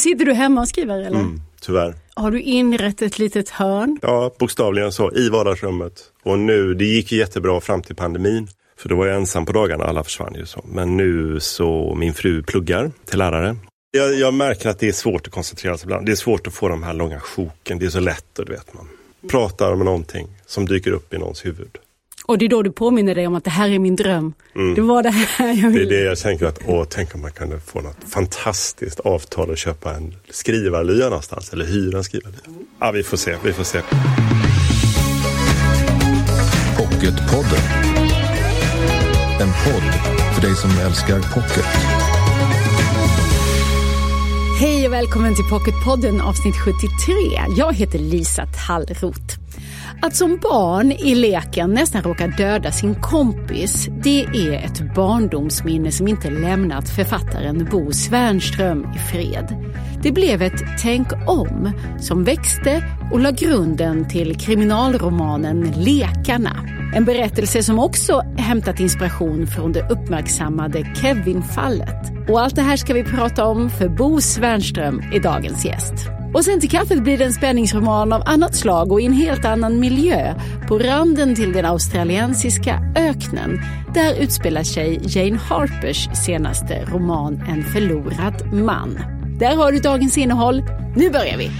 Sitter du hemma och skriver eller? Mm, tyvärr. Har du inrett ett litet hörn? Ja, bokstavligen så. I vardagsrummet. Och nu, det gick jättebra fram till pandemin. För då var jag ensam på dagarna, alla försvann ju så. Men nu så, min fru pluggar till lärare. Jag, jag märker att det är svårt att koncentrera sig ibland. Det är svårt att få de här långa sjoken. Det är så lätt och du vet man pratar om någonting som dyker upp i någons huvud. Och det är då du påminner dig om att det här är min dröm. Mm. Det var det här jag ville. Det är det jag tänker att, åh, tänk om man kunde få något fantastiskt avtal och köpa en skrivarlya någonstans eller hyra en skrivarlya. Ja, vi får se, vi får se. Pocketpodden. En podd för dig som älskar pocket. Hej och välkommen till Pocketpodden avsnitt 73. Jag heter Lisa Tallroth. Att som barn i leken nästan råka döda sin kompis, det är ett barndomsminne som inte lämnat författaren Bo Svernström i fred. Det blev ett tänk om som växte och la grunden till kriminalromanen Lekarna. En berättelse som också hämtat inspiration från det uppmärksammade Kevin-fallet. Och allt det här ska vi prata om för Bo Svernström är dagens gäst. Och sen till kaffet blir det en spänningsroman av annat slag och i en helt annan miljö på randen till den australiensiska öknen. Där utspelar sig Jane Harpers senaste roman En förlorad man. Där har du dagens innehåll. Nu börjar vi!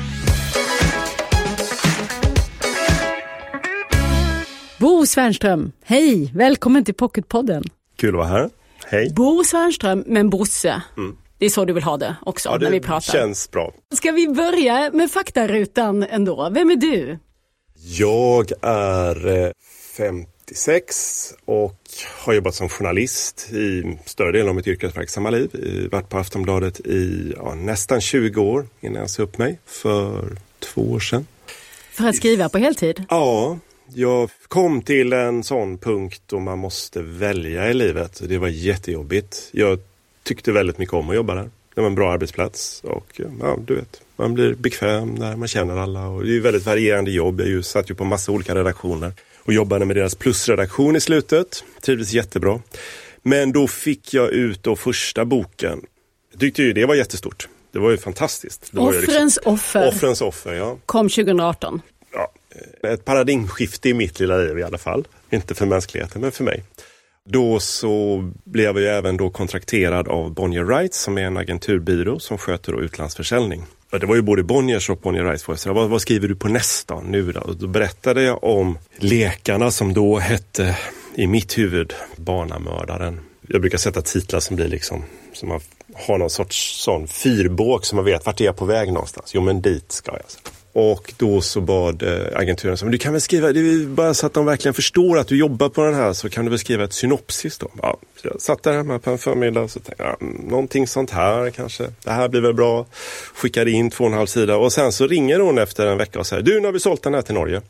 Bo Svärnström, hej! Välkommen till Pocketpodden. Kul att vara här. Hej. Bo Svärnström, men Bosse. Mm. Det är så du vill ha det också ja, det när vi pratar. känns bra. Ska vi börja med faktarutan ändå? Vem är du? Jag är 56 eh, och har jobbat som journalist i större delen av mitt yrkesverksamma liv. Varit på Aftonbladet i ja, nästan 20 år innan jag sa upp mig för två år sedan. För att skriva på heltid? Ja, jag kom till en sån punkt då man måste välja i livet. Det var jättejobbigt. Jag tyckte väldigt mycket om att jobba där. Det var en bra arbetsplats och ja, du vet, man blir bekväm när man känner alla och det är väldigt varierande jobb. Jag ju, satt ju på massa olika redaktioner och jobbade med deras plusredaktion i slutet. Trivdes jättebra. Men då fick jag ut då första boken. Jag tyckte ju det var jättestort. Det var ju fantastiskt. Det Offrens ju liksom, offer. Offrens offer, ja. Kom 2018. Ja, ett paradigmskifte i mitt lilla liv i alla fall. Inte för mänskligheten, men för mig. Då så blev jag även då kontrakterad av Bonnier Rights som är en agenturbyrå som sköter utlandsförsäljning. Det var ju både Bonniers och Bonnier Rights. Voice. vad, vad skriver du på nästa nu då? då berättade jag om Lekarna som då hette i mitt huvud Barnamördaren. Jag brukar sätta titlar som blir liksom som man har någon sorts sån fyrbåk som man vet vart är jag på väg någonstans. Jo men dit ska jag. Alltså. Och då så bad eh, agenturen, så, men du kan väl skriva, det bara så att de verkligen förstår att du jobbar på den här så kan du väl skriva ett synopsis då. Ja, så jag satt där hemma på en förmiddag och så tänkte jag, mm, någonting sånt här kanske. Det här blir väl bra. Skickade in två och en halv sida och sen så ringer hon efter en vecka och säger, du nu har vi sålt den här till Norge.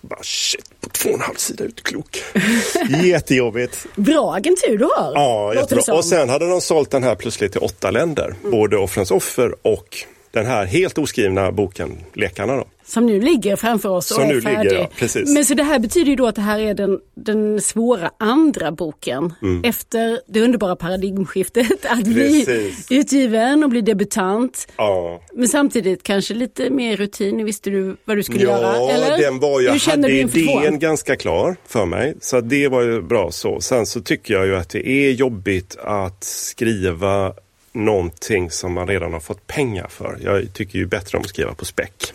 Bara shit, på två och en halv sida ut klok. Jättejobbigt. Bra agentur du har. Ja, jättebra. Och sen hade de sålt den här plötsligt till åtta länder. Mm. Både Offrens offer och den här helt oskrivna boken Lekarna. Då. Som nu ligger framför oss och Som är nu färdig. Ligger, ja, precis. Men så det här betyder ju då att det här är den, den svåra andra boken mm. efter det underbara paradigmskiftet att bli precis. utgiven och bli debutant. Ja. Men samtidigt kanske lite mer rutin, visste du vad du skulle ja, göra? Eller? Den var, jag Hur hade idén ganska klar för mig så det var ju bra så. Sen så tycker jag ju att det är jobbigt att skriva någonting som man redan har fått pengar för. Jag tycker ju bättre om att skriva på späck.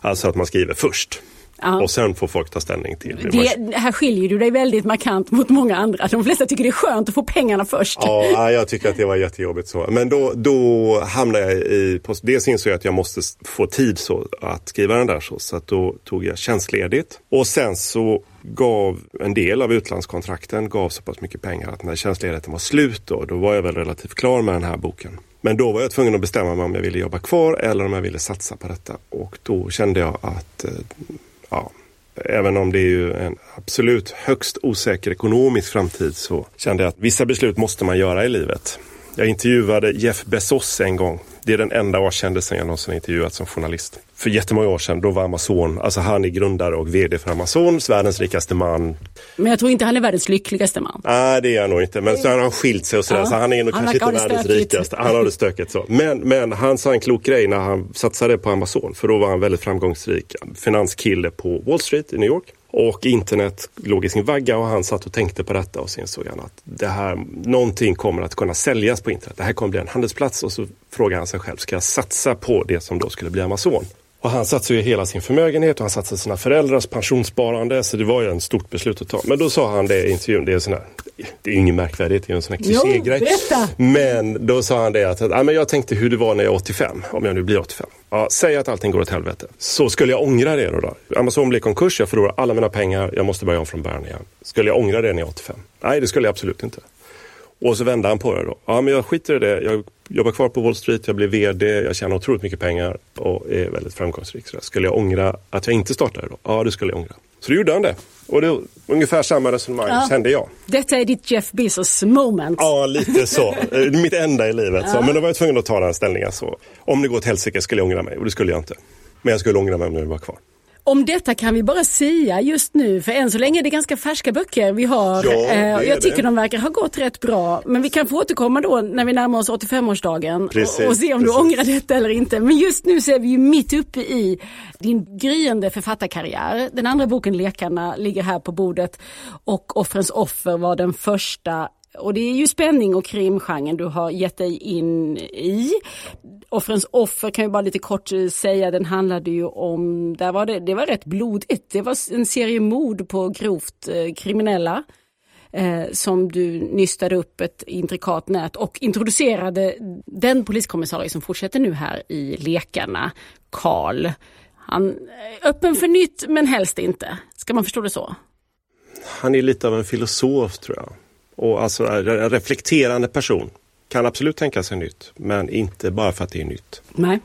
Alltså att man skriver först. Ja. Och sen får folk ta ställning till det. det. Här skiljer du dig väldigt markant mot många andra. De flesta tycker det är skönt att få pengarna först. Ja, jag tycker att det var jättejobbigt så. Men då, då hamnade jag i, dels insåg jag att jag måste få tid så att skriva den där så. Så att då tog jag tjänstledigt. Och sen så gav en del av utlandskontrakten gav så pass mycket pengar att när tjänstledigheten var slut då, då var jag väl relativt klar med den här boken. Men då var jag tvungen att bestämma mig om jag ville jobba kvar eller om jag ville satsa på detta. Och då kände jag att, eh, ja, även om det är ju en absolut högst osäker ekonomisk framtid så kände jag att vissa beslut måste man göra i livet. Jag intervjuade Jeff Bezos en gång Det är den enda A-kändisen jag någonsin intervjuat som journalist. För jättemånga år sedan, då var Amazon, alltså han är grundare och VD för Amazon, världens rikaste man. Men jag tror inte han är världens lyckligaste man. Nej, det är han nog inte. Men så har han skilt sig och sådär, Ja. så han är nog Han kanske inte världens stökigt. rikaste. Han har det stökigt så. Men, men han sa en klok grej när han satsade på Amazon, för då var han väldigt framgångsrik finanskille på Wall Street i New York. Och internet låg i sin vagga och han satt och tänkte på detta och sen såg han att det här, någonting kommer att kunna säljas på internet. Det här kommer bli en handelsplats och så frågade han sig själv, ska jag satsa på det som då skulle bli Amazon? Och han satsade ju hela sin förmögenhet och han satsade sina föräldrars pensionssparande så det var ju en stort beslut att ta. Men då sa han det i intervjun, det är, sån här, det är ju inget märkvärdigt, det är en sån här klichégrej. Men då sa han det att, att ja, men jag tänkte hur det var när jag är 85, om jag nu blir 85. Ja, säg att allting går åt helvete. Så skulle jag ångra det då? då? Amazon blir konkurs, jag förlorar alla mina pengar, jag måste börja om från början igen. Skulle jag ångra det när jag är 85? Nej, det skulle jag absolut inte. Och så vände han på det då. Ja, men jag skiter i det. Jag jobbar kvar på Wall Street, jag blir VD, jag tjänar otroligt mycket pengar och är väldigt framgångsrik. Så. Skulle jag ångra att jag inte startade då? Ja, det skulle jag ångra. Så då gjorde han det. Och det ungefär samma resonemang Ja. kände jag. Detta är ditt Jeff Bezos moment. Ja, lite så. Mitt enda i livet. Så. Men då var jag tvungen att ta den ställningen. Så. Om det går åt helsike skulle jag ångra mig och det skulle jag inte. Men jag skulle ångra mig om det var kvar. Om detta kan vi bara säga just nu, för än så länge är det ganska färska böcker vi har. Ja, Eh, jag tycker det. de verkar ha gått rätt bra. Men vi kan få återkomma då när vi närmar oss 85-årsdagen Precis, och, och se om du precis. ångrar detta eller inte. Men just nu så är vi ju mitt uppe i din gryende författarkarriär. Den andra boken, Lekarna, ligger här på bordet och Offrens offer var den första och det är ju spänning och krimgenren du har gett dig in i. Offrens offer kan jag bara lite kort eh, säga, den handlade ju om, där var det, det var rätt blodigt. Det var en serie mord på grovt eh, kriminella eh, som du nystade upp ett intrikat nät och introducerade den poliskommissarie som fortsätter nu här i Lekarna, Karl. Han är öppen för nytt men helst inte. Ska man förstå det så? Han är lite av en filosof tror jag. Och alltså en reflekterande person. Kan absolut tänka sig nytt, men inte bara för att det är nytt. Nej.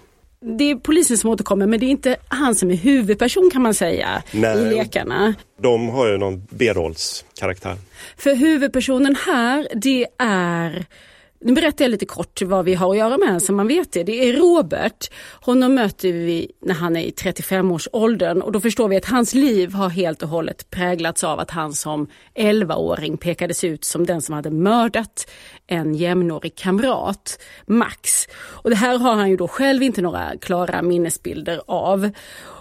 Det är polisen som återkommer men det är inte han som är huvudperson kan man säga Nej. i Lekarna. De har ju någon B-rollskaraktär. För huvudpersonen här det är nu berättar jag lite kort vad vi har att göra med så man vet det. Det är Robert. Honom möter vi när han är i 35-årsåldern och då förstår vi att hans liv har helt och hållet präglats av att han som 11-åring pekades ut som den som hade mördat en jämnårig kamrat, Max. Och det här har han ju då själv inte några klara minnesbilder av.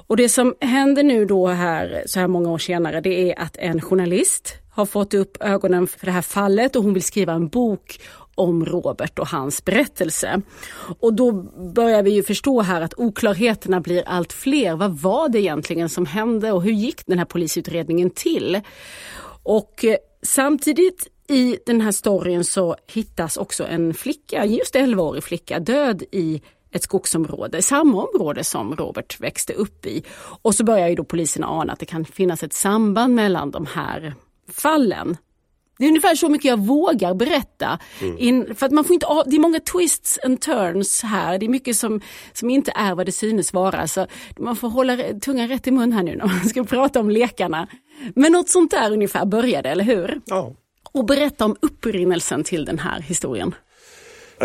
Och det som händer nu då här så här många år senare det är att en journalist har fått upp ögonen för det här fallet och hon vill skriva en bok om Robert och hans berättelse. Och då börjar vi ju förstå här att oklarheterna blir allt fler. Vad var det egentligen som hände och hur gick den här polisutredningen till? Och eh, samtidigt i den här storyn så hittas också en flicka, just 11-årig flicka, död i ett skogsområde, samma område som Robert växte upp i. Och så börjar ju då polisen ana att det kan finnas ett samband mellan de här fallen. Det är ungefär så mycket jag vågar berätta. In, för att man får inte, det är många twists and turns här. Det är mycket som, som inte är vad det synes vara. Så man får hålla tungan rätt i mun här nu när man ska prata om lekarna. Men något sånt där ungefär började, eller hur? Ja. Och berätta om upprinnelsen till den här historien.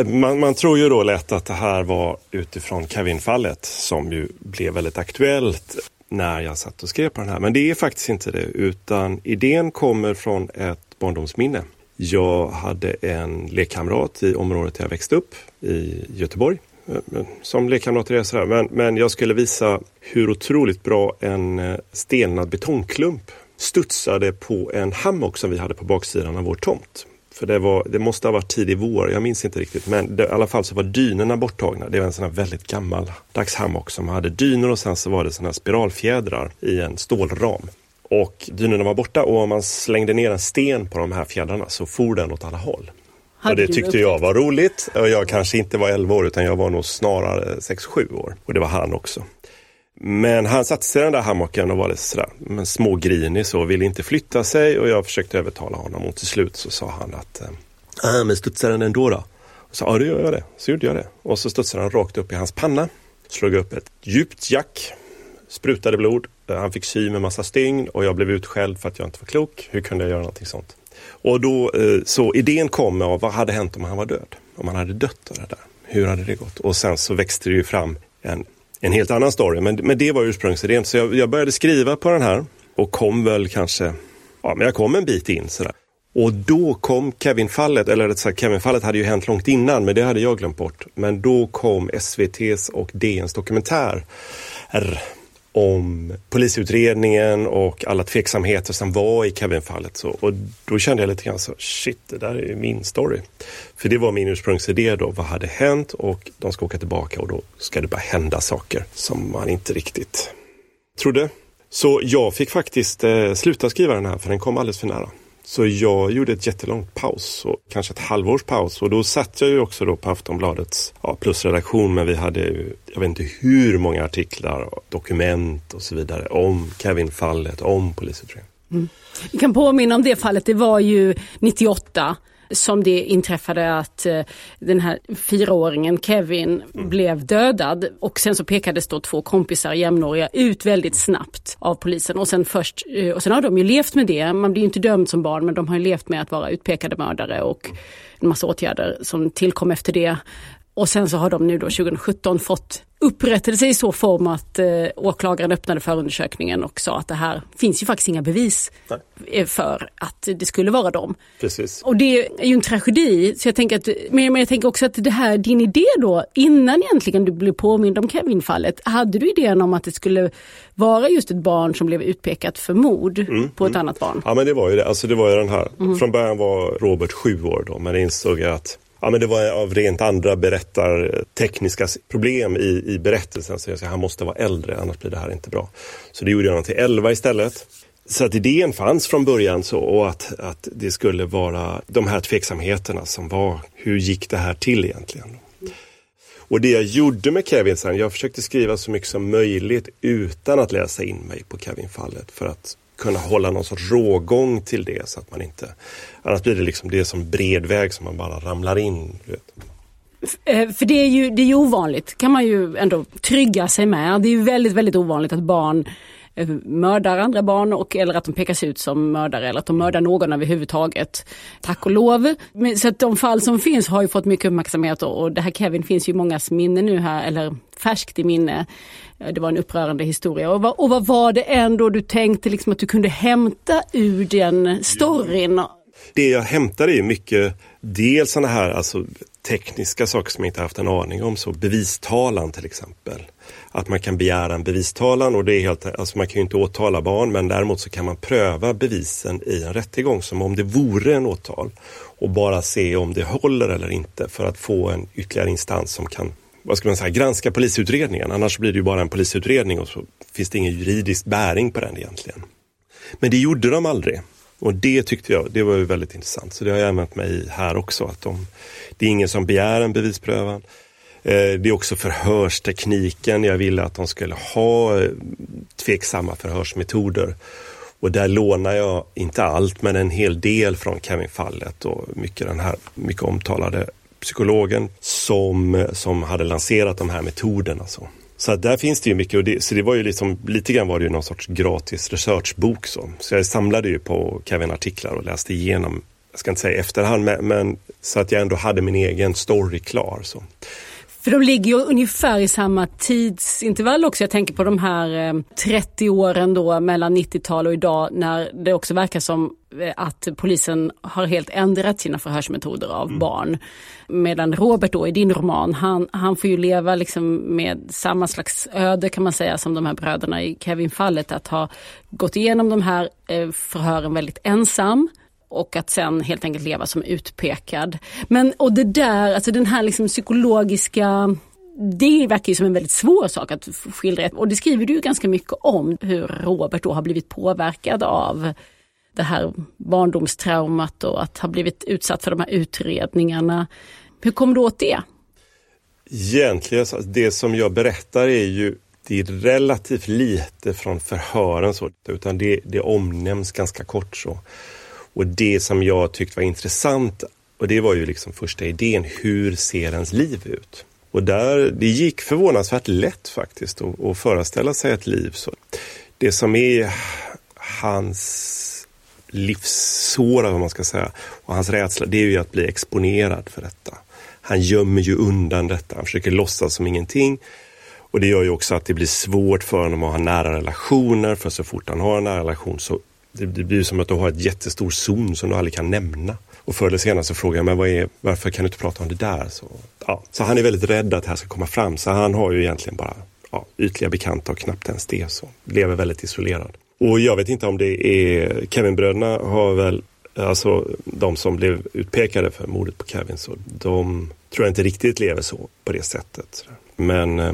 Man, man tror ju då lätt att det här var utifrån Kevin-fallet som ju blev väldigt aktuellt när jag satt och skrev på den här. Men det är faktiskt inte det, utan idén kommer från ett barndomsminne. Jag hade en lekkamrat i området där jag växte upp i Göteborg. Eh, som lekkamrater är sådär. Men, men jag skulle visa hur otroligt bra en eh, stelnad betongklump studsade på en hammock som vi hade på baksidan av vår tomt. För det, var, det måste ha varit tidig vår, jag minns inte riktigt. Men det, i alla fall så var dynorna borttagna. Det var en sån här väldigt gammal dagshammock som hade dynor och sen så var det såna här spiralfjädrar i en stålram. Och dynorna var borta och om man slängde ner en sten på de här fjädrarna så for den åt alla håll. Och det tyckte jag var roligt. Och jag kanske inte var 11 år utan jag var nog snarare 6-7 år. Och det var han också. Men han satte sig i den där hammocken och var lite sådär men smågrinig så, ville inte flytta sig och jag försökte övertala honom och till slut så sa han att äh, men studsar den ändå då? Och så, ja det gör jag det. Så gjorde jag det. Och så studsade han rakt upp i hans panna. Slog upp ett djupt jack. Sprutade blod. Han fick sy med massa stygn och jag blev utskälld för att jag inte var klok. Hur kunde jag göra någonting sånt? Och då, eh, så idén kom av vad hade hänt om han var död? Om han hade dött av det där. hur hade det gått? Och sen så växte det ju fram en, en helt annan story. Men, men det var ursprungsidén. Så jag, jag började skriva på den här och kom väl kanske, ja men jag kom en bit in sådär. Och då kom Kevin-fallet, eller rätt sagt Kevin-fallet hade ju hänt långt innan, men det hade jag glömt bort. Men då kom SVTs och DNs dokumentär om polisutredningen och alla tveksamheter som var i Kevin-fallet. Och då kände jag lite grann så, shit, det där är min story. För det var min ursprungsidé då, vad hade hänt och de ska åka tillbaka och då ska det bara hända saker som man inte riktigt trodde. Så jag fick faktiskt eh, sluta skriva den här för den kom alldeles för nära. Så jag gjorde ett jättelångt paus, och kanske ett halvårs paus och då satt jag ju också då på Aftonbladets ja, plusredaktion men vi hade jag vet inte hur många artiklar, dokument och så vidare om Kevin-fallet, om polisutredningen. Mm. Vi kan påminna om det fallet, det var ju 98 som det inträffade att eh, den här fyraåringen Kevin mm. blev dödad och sen så pekades då två kompisar jämnåriga ut väldigt snabbt av polisen och sen först, eh, och sen har de ju levt med det, man blir ju inte dömd som barn men de har ju levt med att vara utpekade mördare och en massa åtgärder som tillkom efter det. Och sen så har de nu då 2017 fått upprättelse i så form att eh, åklagaren öppnade förundersökningen och sa att det här finns ju faktiskt inga bevis Nej. Eh, för att det skulle vara dem. Precis. Och det är ju en tragedi. Så jag tänker att, men jag tänker också att det här, din idé då, innan egentligen du blev påmind om Kevin-fallet, hade du idén om att det skulle vara just ett barn som blev utpekat för mord mm, på ett mm. annat barn? Ja men det var ju det, alltså det var ju den här, mm. från början var Robert sju år då, men insåg jag att Ja, men det var av rent andra berättartekniska problem i, i berättelsen. Så jag sa han måste vara äldre, annars blir det här inte bra. Så det gjorde jag honom till 11 istället. Så att idén fanns från början så och att, att det skulle vara de här tveksamheterna som var, hur gick det här till egentligen? Och det jag gjorde med Kevin sen, jag försökte skriva så mycket som möjligt utan att läsa in mig på Kevin-fallet för att kunna hålla någon sorts rågång till det så att man inte... Annars blir det liksom det som bred väg som man bara ramlar in. Eh, för det är, ju, det är ju ovanligt, kan man ju ändå trygga sig med. Det är ju väldigt, väldigt ovanligt att barn eh, mördar andra barn och, eller att de pekas ut som mördare eller att de mördar någon överhuvudtaget. Tack och lov. Men, så att de fall som finns har ju fått mycket uppmärksamhet och, och det här Kevin finns ju i mångas minne nu här, eller färskt i minne. Eh, det var en upprörande historia. Och vad, och vad var det ändå du tänkte liksom att du kunde hämta ur den storyn? Det jag hämtade är mycket, dels sådana här alltså, tekniska saker som jag inte haft en aning om, så bevistalan till exempel. Att man kan begära en bevistalan och det är helt, alltså man kan ju inte åtala barn men däremot så kan man pröva bevisen i en rättegång som om det vore en åtal och bara se om det håller eller inte för att få en ytterligare instans som kan vad ska man säga, granska polisutredningen. Annars blir det ju bara en polisutredning och så finns det ingen juridisk bäring på den egentligen. Men det gjorde de aldrig. Och det tyckte jag, det var ju väldigt intressant. Så det har jag använt mig i här också. Att de, det är ingen som begär en bevisprövan. Eh, det är också förhörstekniken. Jag ville att de skulle ha eh, tveksamma förhörsmetoder. Och där lånar jag, inte allt, men en hel del från Kevin-fallet och mycket den här mycket omtalade psykologen som, som hade lanserat de här metoderna. Så. Så där finns det ju mycket och det, så det var ju liksom, lite grann var det ju någon sorts gratis researchbok så. Så jag samlade ju på Kevin-artiklar och läste igenom, jag ska inte säga efterhand, men, men så att jag ändå hade min egen story klar. Så. För de ligger ju ungefär i samma tidsintervall också. Jag tänker på de här 30 eh, åren då mellan 90-tal och idag när det också verkar som eh, att polisen har helt ändrat sina förhörsmetoder av mm. barn. Medan Robert då i din roman, han, han får ju leva liksom med samma slags öde kan man säga som de här bröderna i Kevin-fallet. Att ha gått igenom de här eh, förhören väldigt ensam och att sen helt enkelt leva som utpekad. Men och det där, alltså den här liksom psykologiska det verkar ju som en väldigt svår sak att skildra och det skriver du ganska mycket om hur Robert då har blivit påverkad av det här barndomstraumat och att ha blivit utsatt för de här utredningarna. Hur kom du åt det? Egentligen, det som jag berättar är ju det är relativt lite från förhören så, utan det, det omnämns ganska kort så. Och det som jag tyckte var intressant, och det var ju liksom första idén, hur ser ens liv ut? Och där, det gick förvånansvärt lätt faktiskt att, att föreställa sig ett liv. Så det som är hans livssår, vad man ska säga, och hans rädsla, det är ju att bli exponerad för detta. han gömmer ju undan detta, han försöker låtsas som ingenting. Och det gör ju också att det blir svårt för honom att ha nära relationer, för så fort han har en nära relation så det, det blir som att du har ett jättestor zon som du aldrig kan nämna. Och förr eller senare så frågar jag men vad är, varför kan du inte prata om det där? Så, ja. så han är väldigt rädd att det här ska komma fram, så han har ju egentligen bara ja, ytliga bekanta och knappt ens det. Så lever väldigt isolerad. Och jag vet inte om det är Kevinbröderna har väl Alltså de som blev utpekade för mordet på Kevin, så de tror jag inte riktigt lever så på det sättet. Men eh,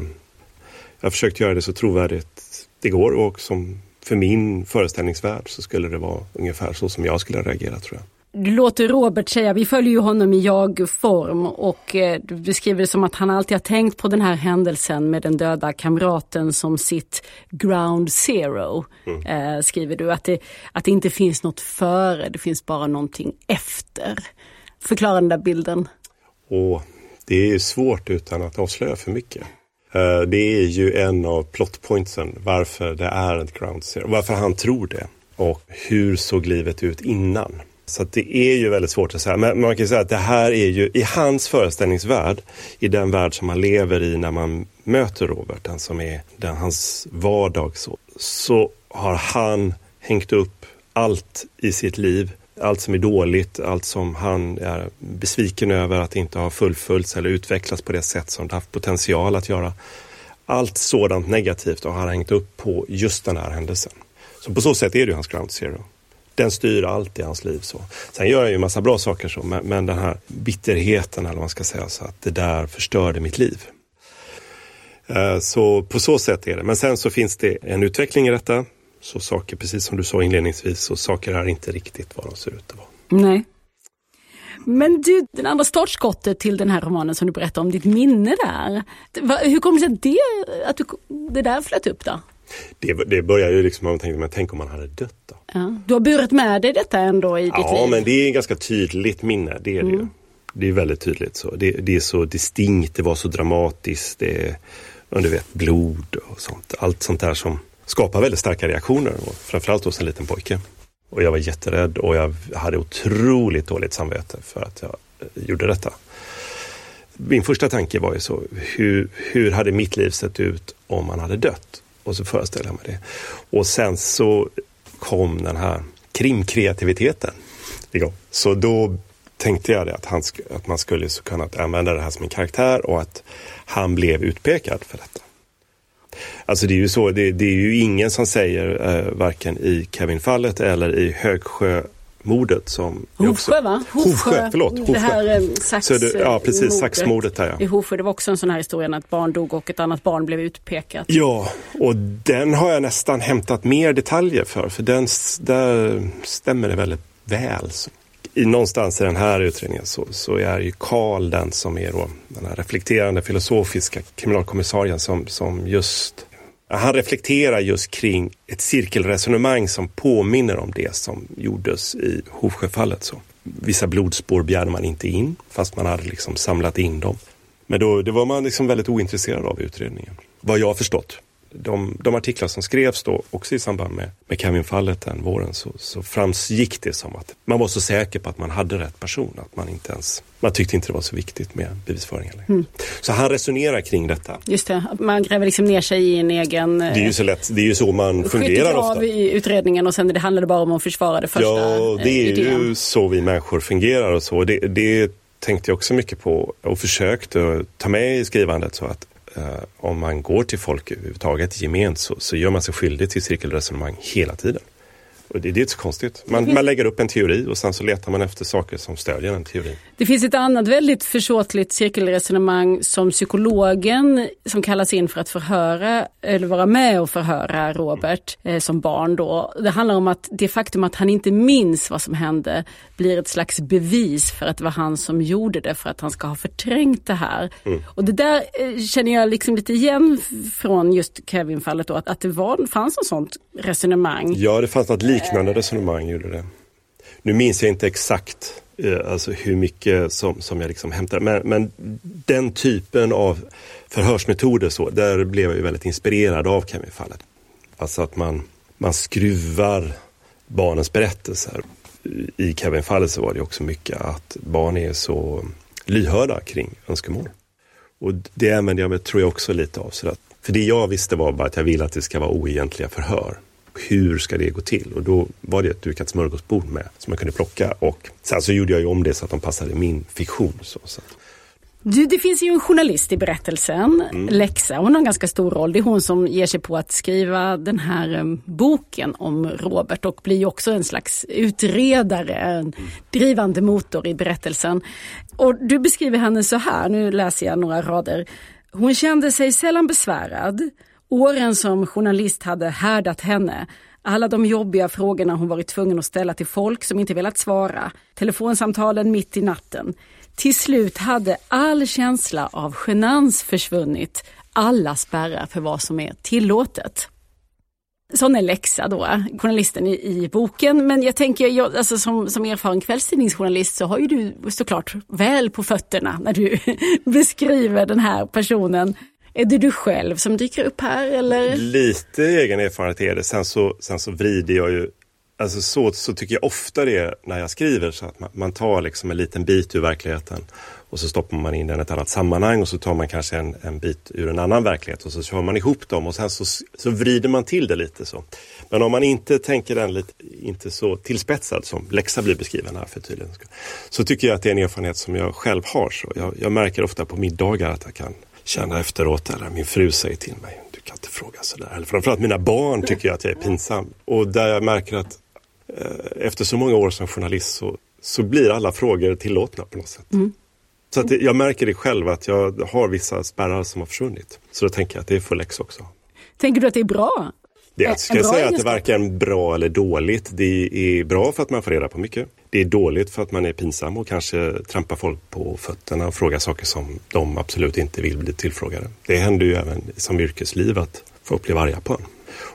jag har försökt göra det så trovärdigt det går och som för min föreställningsvärld så skulle det vara ungefär så som jag skulle reagera tror jag. Du låter Robert säga, vi följer ju honom i jag-form och eh, du beskriver det som att han alltid har tänkt på den här händelsen med den döda kamraten som sitt ground zero. Mm. Eh, skriver du, att det, att det inte finns något före, det finns bara någonting efter. Förklara den där bilden. Och det är svårt utan att avslöja för mycket. Eh, det är ju en av plotpointsen varför det är ett ground zero, varför han tror det och hur såg livet ut innan. Så det är ju väldigt svårt att säga. Men man kan säga att det här är ju i hans föreställningsvärld, i den värld som man lever i när man möter Robert, den som är den, hans vardag, så, så har han hängt upp allt i sitt liv. Allt som är dåligt, allt som han är besviken över att inte ha fullföljts eller utvecklats på det sätt som det haft potential att göra. Allt sådant negativt har han hängt upp på just den här händelsen. Så på så sätt är det hans ground zero den styr allt i hans liv. Så. Sen gör han ju massa bra saker så, men, men den här bitterheten eller vad man ska säga, så att det där förstörde mitt liv. Eh, så på så sätt är det. Men sen så finns det en utveckling i detta. Så saker, precis som du sa inledningsvis, så saker är inte riktigt vad de ser ut att vara. Nej. Men du, den andra startskottet till den här romanen som du berättade om, ditt minne där. Hur kommer det sig att det, att du, det där flöt upp då? Det, det börjar ju liksom, man tänkte, men tänk om man hade dött då? Ja. Du har burit med dig detta ändå i ditt ja, liv? Ja, men det är ett ganska tydligt minne, det är det mm. ju. Det är väldigt tydligt så. Det, det, är så distinkt, det var så dramatiskt, det är, du vet, blod och sånt. Allt sånt där som skapar väldigt starka reaktioner, och framförallt hos en liten pojke. Och jag var jätterädd och jag hade otroligt dåligt samvete för att jag eh, gjorde detta. Min första tanke var ju så, hur, hur hade mitt liv sett ut om man hade dött? Och så föreställer jag mig det. Och sen så kom den här krimkreativiteten igång. Så då tänkte jag det, att, han, att man skulle så kunna använda det här som en karaktär och att han blev utpekad för detta. Alltså det är ju så, det, det är ju ingen som säger, eh, varken i Kevin-fallet eller i Högsjö mordet som... Hovsjö va? Hovsjö, förlåt. Hovsjö. Det här eh, sax, det, ja, precis, saxmordet där ja. I Hovsjö, det var också en sån här historia när ett barn dog och ett annat barn blev utpekat. Ja, och den har jag nästan hämtat mer detaljer för, för den, där stämmer det väldigt väl. I någonstans i den här utredningen så, så är ju Karl den som är då den här reflekterande filosofiska kriminalkommissarien som, som just han reflekterar just kring ett cirkelresonemang som påminner om det som gjordes i Hovsjöfallet. Vissa blodspår begärde man inte in fast man hade liksom samlat in dem. Men då, det var man liksom väldigt ointresserad av i utredningen. Vad jag har förstått de, de artiklar som skrevs då också i samband med, med Kevin-fallet den våren så, så framgick det som att man var så säker på att man hade rätt person att man inte ens, man tyckte inte det var så viktigt med bevisföringen. Mm. Så han resonerar kring detta. Just det, man gräver liksom ner sig i en egen... Det är ju så lätt, det är ju så man fungerar ofta. av i utredningen och sen det handlade bara om att försvara det första Ja, det är idén. ju så vi människor fungerar och så. Det, det tänkte jag också mycket på och försökte ta med i skrivandet så att eh, om man går till folk överhuvudtaget gement så, så gör man sig skyldig till cirkelresonemang hela tiden. Och det, det är inte så konstigt. Man, man lägger upp en teori och sen så letar man efter saker som stödjer den teorin. Det finns ett annat väldigt försåtligt cirkelresonemang som psykologen som kallas in för att förhöra eller vara med och förhöra Robert eh, som barn då. Det handlar om att det faktum att han inte minns vad som hände blir ett slags bevis för att det var han som gjorde det för att han ska ha förträngt det här. Mm. Och det där eh, känner jag liksom lite igen från just Kevin-fallet då, att, att det var, fanns en sånt resonemang. Ja, det fanns något liknande resonemang gjorde det. Nu minns jag inte exakt eh, alltså hur mycket som, som jag liksom hämtade, men, men den typen av förhörsmetoder så, där blev jag ju väldigt inspirerad av Kevin-fallet. Alltså att man, man skruvar barnens berättelser. I Kevin-fallet så var det också mycket att barn är så lyhörda kring önskemål. Och det använder jag mig, tror jag, också lite av. Så att, för det jag visste var bara att jag ville att det ska vara oegentliga förhör. Hur ska det gå till? Och då var det ett dukat smörgåsbord med som man kunde plocka. Och sen så gjorde jag ju om det så att de passade min fiktion. Så, så. Du, det finns ju en journalist i berättelsen, mm. Lexa. Hon har en ganska stor roll. Det är hon som ger sig på att skriva den här um, boken om Robert och blir också en slags utredare, en drivande motor i berättelsen. Och du beskriver henne så här, nu läser jag några rader. Hon kände sig sällan besvärad. Åren som journalist hade härdat henne. Alla de jobbiga frågorna hon varit tvungen att ställa till folk som inte velat svara. Telefonsamtalen mitt i natten. Till slut hade all känsla av genans försvunnit. Alla spärrar för vad som är tillåtet. Sån är läxa då, journalisten i, i boken. Men jag tänker, jag, alltså som, som erfaren kvällstidningsjournalist så har ju du såklart väl på fötterna när du beskriver den här personen. Är det du själv som dyker upp här eller? Lite egen erfarenhet är det. Sen så, sen så vrider jag ju Alltså så, så tycker jag ofta det är när jag skriver så att man, man, tar liksom en liten bit ur verkligheten och så stoppar man in den i ett annat sammanhang och så tar man kanske en, en bit ur en annan verklighet och så kör man ihop dem och sen så, så vrider man till det lite så. Men om man inte tänker den lite, inte så tillspetsad som läxa blir beskriven här för tydligen så tycker jag att det är en erfarenhet som jag själv har. Så jag, jag märker ofta på middagar att jag kan känna efteråt eller min fru säger till mig du kan inte fråga sådär. Eller framförallt mina barn tycker att jag är pinsam. Och där jag märker att Eh, efter så många år som journalist så, så blir alla frågor tillåtna på något sätt. Mm. Så att jag märker det själv att jag har vissa spärrar som har försvunnit. Så då tänker jag att det är full läx också. Tänker du att det är bra? Det, jag ska säga att det varken bra eller dåligt. Det är bra för att man får reda på mycket. Det är dåligt för att man är pinsam och kanske trampar folk på fötterna och frågar saker som de absolut inte vill bli tillfrågade. Det händer ju även som yrkesliv att folk blir arga på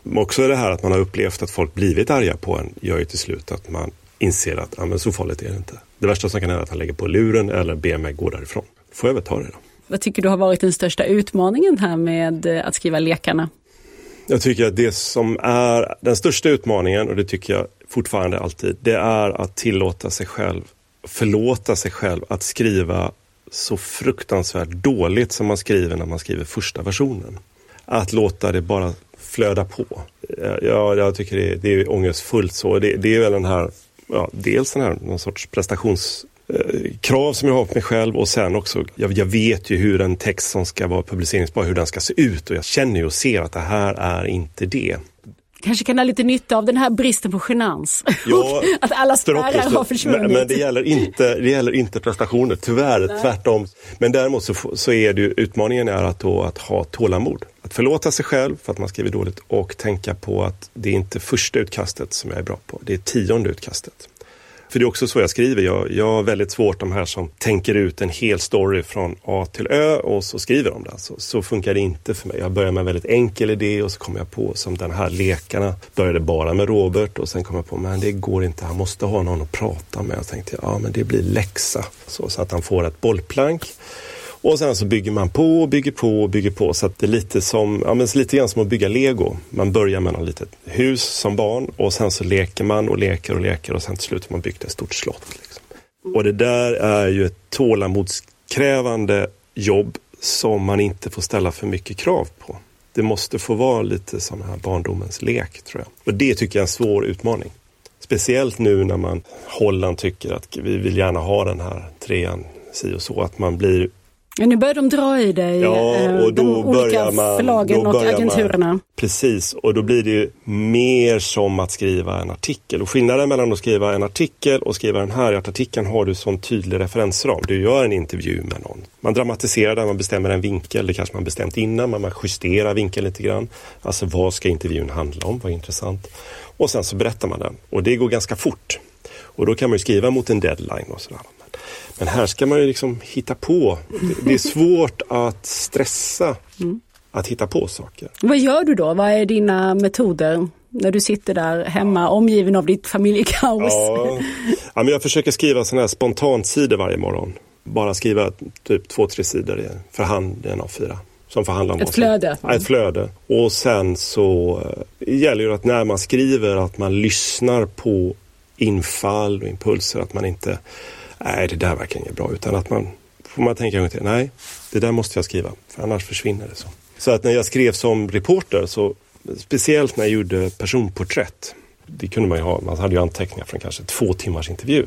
en. Också det här att man har upplevt att folk blivit arga på en gör ju till slut att man inser att ja, men så farligt är det inte. Det värsta som kan hända är att han lägger på luren eller ber mig gå därifrån. Får jag väl ta det då. Vad tycker du har varit den största utmaningen här med eh, att skriva lekarna? Jag tycker att det som är den största utmaningen, och det tycker jag fortfarande alltid, det är att tillåta sig själv, förlåta sig själv att skriva så fruktansvärt dåligt som man skriver när man skriver första versionen. Att låta det bara flöda på. Eh, ja, jag tycker det är, det är ångestfullt så. Det, det är väl den här, ja, dels den här någon sorts prestations eh, som jag har på mig själv och sen också, jag, jag, vet ju hur en text som ska vara publiceringsbar, hur den ska se ut och jag känner ju och ser att det här är inte det kanske kan ha lite nytta av den här bristen på genans. Ja, att alla spärrar har försvunnit. Men, men, det, gäller inte, det gäller inte prestationer, tyvärr, Nej. tvärtom. Men däremot så, så är det ju, utmaningen är att, då, att ha tålamod. Att förlåta sig själv för att man skriver dåligt och tänka på att det är inte första utkastet som jag är bra på, det är tionde utkastet. För det är också så jag skriver. Jag, jag har väldigt svårt de här som tänker ut en hel story från A till Ö och så skriver de det. Så, så funkar det inte för mig. Jag börjar med en väldigt enkel idé och så kommer jag på som den här lekarna. Började bara med Robert och sen kom jag på men det går inte. Han måste ha någon att prata med. Jag tänkte ja men det blir läxa. Så, så att han får ett bollplank. Och sen så bygger man på och bygger på och bygger på. Så att det är lite som, ja, men lite grann som att bygga lego. Man börjar med ett litet hus som barn och sen så leker man och leker och leker och sen till slut har man byggt ett stort slott. Liksom. Och det där är ju ett tålamodskrävande jobb som man inte får ställa för mycket krav på. Det måste få vara lite som här barndomens lek tror jag. Och det tycker jag är en svår utmaning. Speciellt nu när man Holland tycker att vi vill gärna ha den här trean si och så. Att man blir Ja, nu börjar de dra i dig, ja, eh, och då de olika man, förlagen och agenturerna. Man, precis, och då blir det ju mer som att skriva en artikel. Och skillnaden mellan att skriva en artikel och skriva den här är att artikeln har du sån tydlig referensram. Du gör en intervju med någon. Man dramatiserar den, man bestämmer en vinkel, det kanske man bestämt innan, men man justerar vinkeln lite grann. Alltså vad ska intervjun handla om, vad är intressant? Och sen så berättar man den. Och det går ganska fort. Och då kan man ju skriva mot en deadline och sådär. Men här ska man ju liksom hitta på. Det är svårt att stressa mm. att hitta på saker. Vad gör du då? Vad är dina metoder? När du sitter där hemma omgiven av ditt familjekaos? Ja, ja men jag försöker skriva sådana här spontansidor varje morgon. Bara skriva typ två, tre sidor för hand i en A4. Som förhandlar om ett flöde? Ja, ett flöde. Och sen så äh, gäller det att när man skriver att man lyssnar på infall och impulser. Att man inte nej det där verkar inget bra. Utan att man får man tänka en gång till. Nej, det där måste jag skriva, för annars försvinner det så. Så att när jag skrev som reporter, så speciellt när jag gjorde personporträtt, det kunde man ju ha, man hade ju anteckningar från kanske två timmars intervju.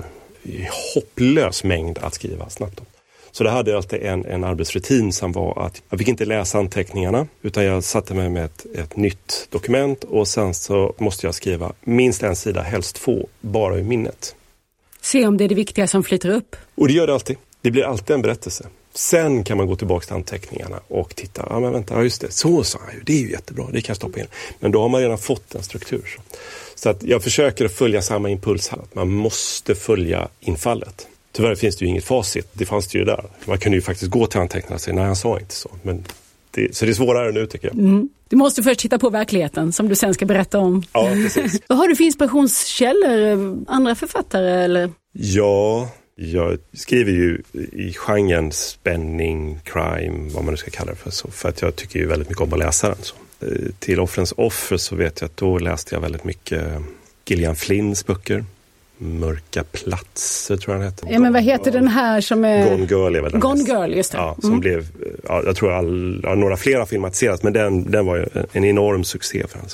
Hopplös mängd att skriva snabbt om. Så det hade jag alltid en, en arbetsrutin som var att jag fick inte läsa anteckningarna utan jag satte mig med ett, ett nytt dokument och sen så måste jag skriva minst en sida, helst två, bara ur minnet. Se om det är det viktiga som flyter upp. Och det gör det alltid. Det blir alltid en berättelse. Sen kan man gå tillbaka till anteckningarna och titta. Ja, men vänta, ja, just det. Så sa han ju. Det är ju jättebra. Det kan jag stoppa in. Men då har man redan fått en struktur. Så, så att jag försöker att följa samma impuls här. Man måste följa infallet. Tyvärr finns det ju inget facit. Det fanns det ju där. Man kunde ju faktiskt gå till anteckningarna och säga nej, han sa inte så. Men det, så det är svårare nu tycker jag. Mm. Du måste först titta på verkligheten som du sen ska berätta om. Ja, precis. Vad har du för inspirationskällor? Andra författare eller? Ja, jag skriver ju i genren spänning, crime, vad man nu ska kalla det för. Så, för att jag tycker ju väldigt mycket om att läsa den. Så. Eh, till Offrens offer så vet jag att då läste jag väldigt mycket Gillian Flynns böcker. Mörka platser tror jag den heter. Ja men vad heter den här som är... Gone Girl är väl den Gone Girl, just det. Ja, som mm. blev, ja, jag tror all, ja, några fler har filmatiserats men den, den var en enorm succé för henne.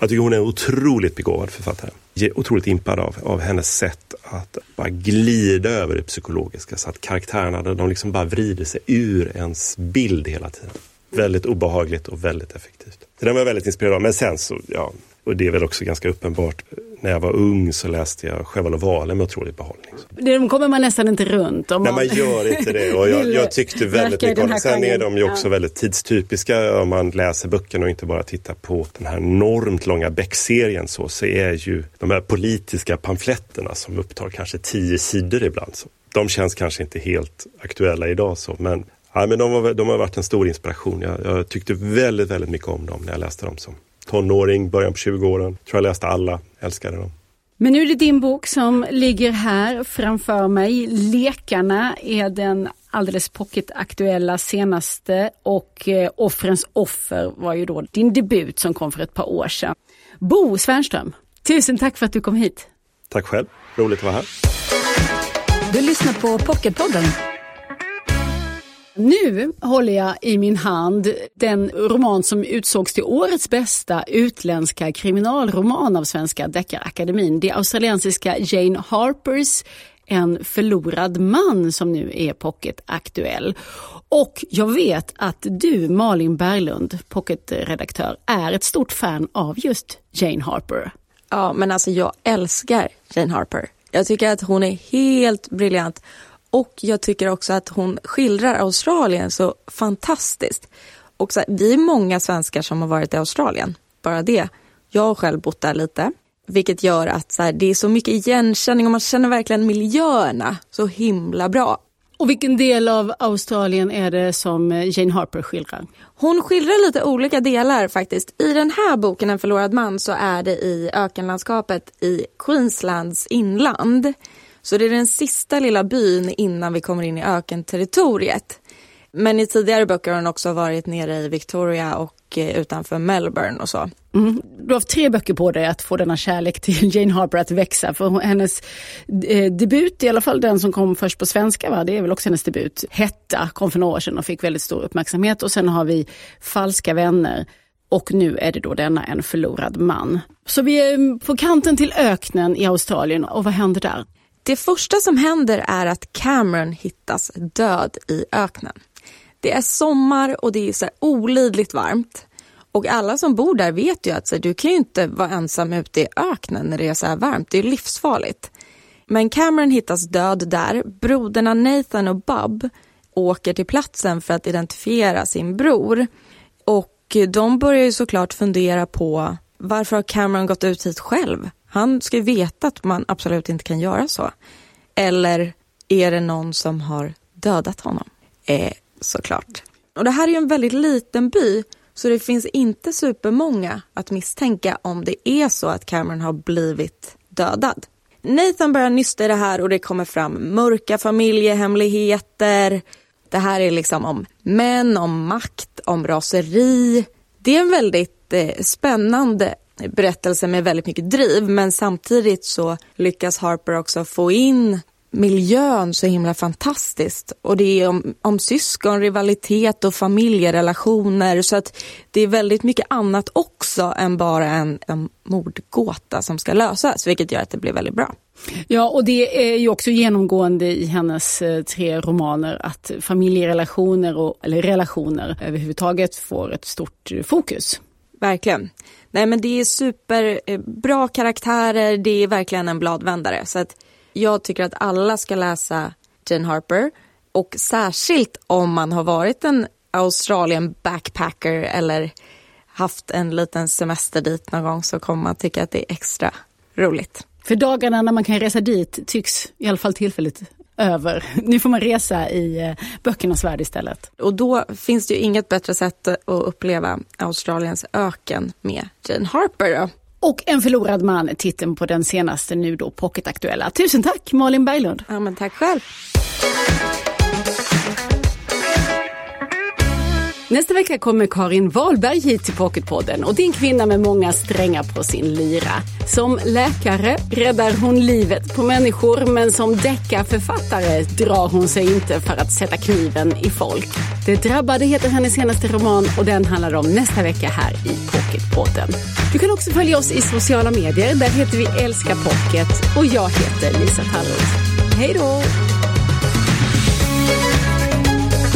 Jag tycker hon är en otroligt begåvad författare. Jag är otroligt impad av, av hennes sätt att bara glida över det psykologiska så att karaktärerna de liksom bara vrider sig ur ens bild hela tiden. Väldigt obehagligt och väldigt effektivt. Så den var jag väldigt inspirerad av. Men sen så, ja, och det är väl också ganska uppenbart. När jag var ung så läste jag Sjöwall och Wahlöö med otrolig behållning. Det kommer man nästan inte runt. Om Nej, man gör inte det. Och jag, jag tyckte väldigt mycket om det. Sen är de ju också ja. väldigt tidstypiska om man läser böckerna och inte bara tittar på den här enormt långa Beck-serien så, så är ju de här politiska pamfletterna som upptar kanske tio sidor ibland. Så de känns kanske inte helt aktuella idag så, men Ja, men de, har, de har varit en stor inspiration. Jag, jag, tyckte väldigt, väldigt mycket om dem när jag läste dem som tonåring, början på 20-åren. Tror jag läste alla, älskade dem. Men nu är det din bok som ligger här framför mig. Lekarna är den alldeles pocketaktuella senaste och eh, Offrens offer var ju då din debut som kom för ett par år sedan. Bo Svärnström, tusen tack för att du kom hit. Tack själv, roligt att vara här. Du lyssnar på Pocketpodden nu håller jag i min hand den roman som utsågs till årets bästa utländska kriminalroman av Svenska Deckarakademin. Det australiensiska Jane Harpers En förlorad man som nu är pocketaktuell. Och jag vet att du, Malin Berglund, pocketredaktör, är ett stort fan av just Jane Harper. Ja, men alltså jag älskar Jane Harper. Jag tycker att hon är helt briljant. Och jag tycker också att hon skildrar Australien så fantastiskt. Och så här, vi är många svenskar som har varit i Australien, bara det. Jag har själv bott där lite, vilket gör att så här, det är så mycket igenkänning och man känner verkligen miljöerna så himla bra. Och vilken del av Australien är det som Jane Harper skildrar? Hon skildrar lite olika delar faktiskt. I den här boken En förlorad man så är det i ökenlandskapet i Queenslands inland. Så det är den sista lilla byn innan vi kommer in i ökenterritoriet. Men i tidigare böcker har hon också varit nere i Victoria och eh, utanför Melbourne och så. Mm. Du har haft tre böcker på dig att få denna kärlek till Jane Harper att växa. För hennes eh, debut, i alla fall den som kom först på svenska, va? det är väl också hennes debut, Hetta, kom för några år sedan och fick väldigt stor uppmärksamhet. Och sen har vi Falska vänner och nu är det då denna En förlorad man. Så vi är på kanten till öknen i Australien och vad händer där? Det första som händer är att Cameron hittas död i öknen. Det är sommar och det är så olidligt varmt. Och alla som bor där vet ju att så, du kan ju inte vara ensam ute i öknen när det är så här varmt. Det är livsfarligt. Men Cameron hittas död där. Broderna Nathan och Bob åker till platsen för att identifiera sin bror. Och de börjar ju såklart fundera på varför har Cameron gått ut hit själv? Han ska ju veta att man absolut inte kan göra så. Eller är det någon som har dödat honom? Eh, såklart. Och det här är ju en väldigt liten by så det finns inte supermånga att misstänka om det är så att Cameron har blivit dödad. Nathan börjar nysta i det här och det kommer fram mörka familjehemligheter. Det här är liksom om män, om makt, om raseri. Det är en väldigt eh, spännande berättelse med väldigt mycket driv men samtidigt så lyckas Harper också få in miljön så himla fantastiskt. Och det är om, om syskon, rivalitet och familjerelationer. Så att det är väldigt mycket annat också än bara en, en mordgåta som ska lösas, vilket gör att det blir väldigt bra. Ja, och det är ju också genomgående i hennes eh, tre romaner att familjerelationer, och, eller relationer överhuvudtaget, får ett stort eh, fokus. Verkligen. Nej men det är superbra eh, karaktärer, det är verkligen en bladvändare. Så att jag tycker att alla ska läsa Jane Harper. Och särskilt om man har varit en Australien backpacker eller haft en liten semester dit någon gång så kommer man tycka att det är extra roligt. För dagarna när man kan resa dit tycks i alla fall tillfälligt över. Nu får man resa i eh, böckernas värld istället. Och då finns det ju inget bättre sätt att uppleva Australiens öken med Jane Harper. Då. Och En förlorad man, titeln på den senaste nu då pocketaktuella. Tusen tack Malin Berglund. Ja, men tack själv. Nästa vecka kommer Karin Wahlberg hit till Pocketpodden och det är en kvinna med många strängar på sin lyra. Som läkare räddar hon livet på människor men som deckarförfattare drar hon sig inte för att sätta kniven i folk. Det drabbade heter hennes senaste roman och den handlar om nästa vecka här i Pocketpodden. Du kan också följa oss i sociala medier. Där heter vi Älska Pocket och jag heter Lisa Tallroth. Hej då!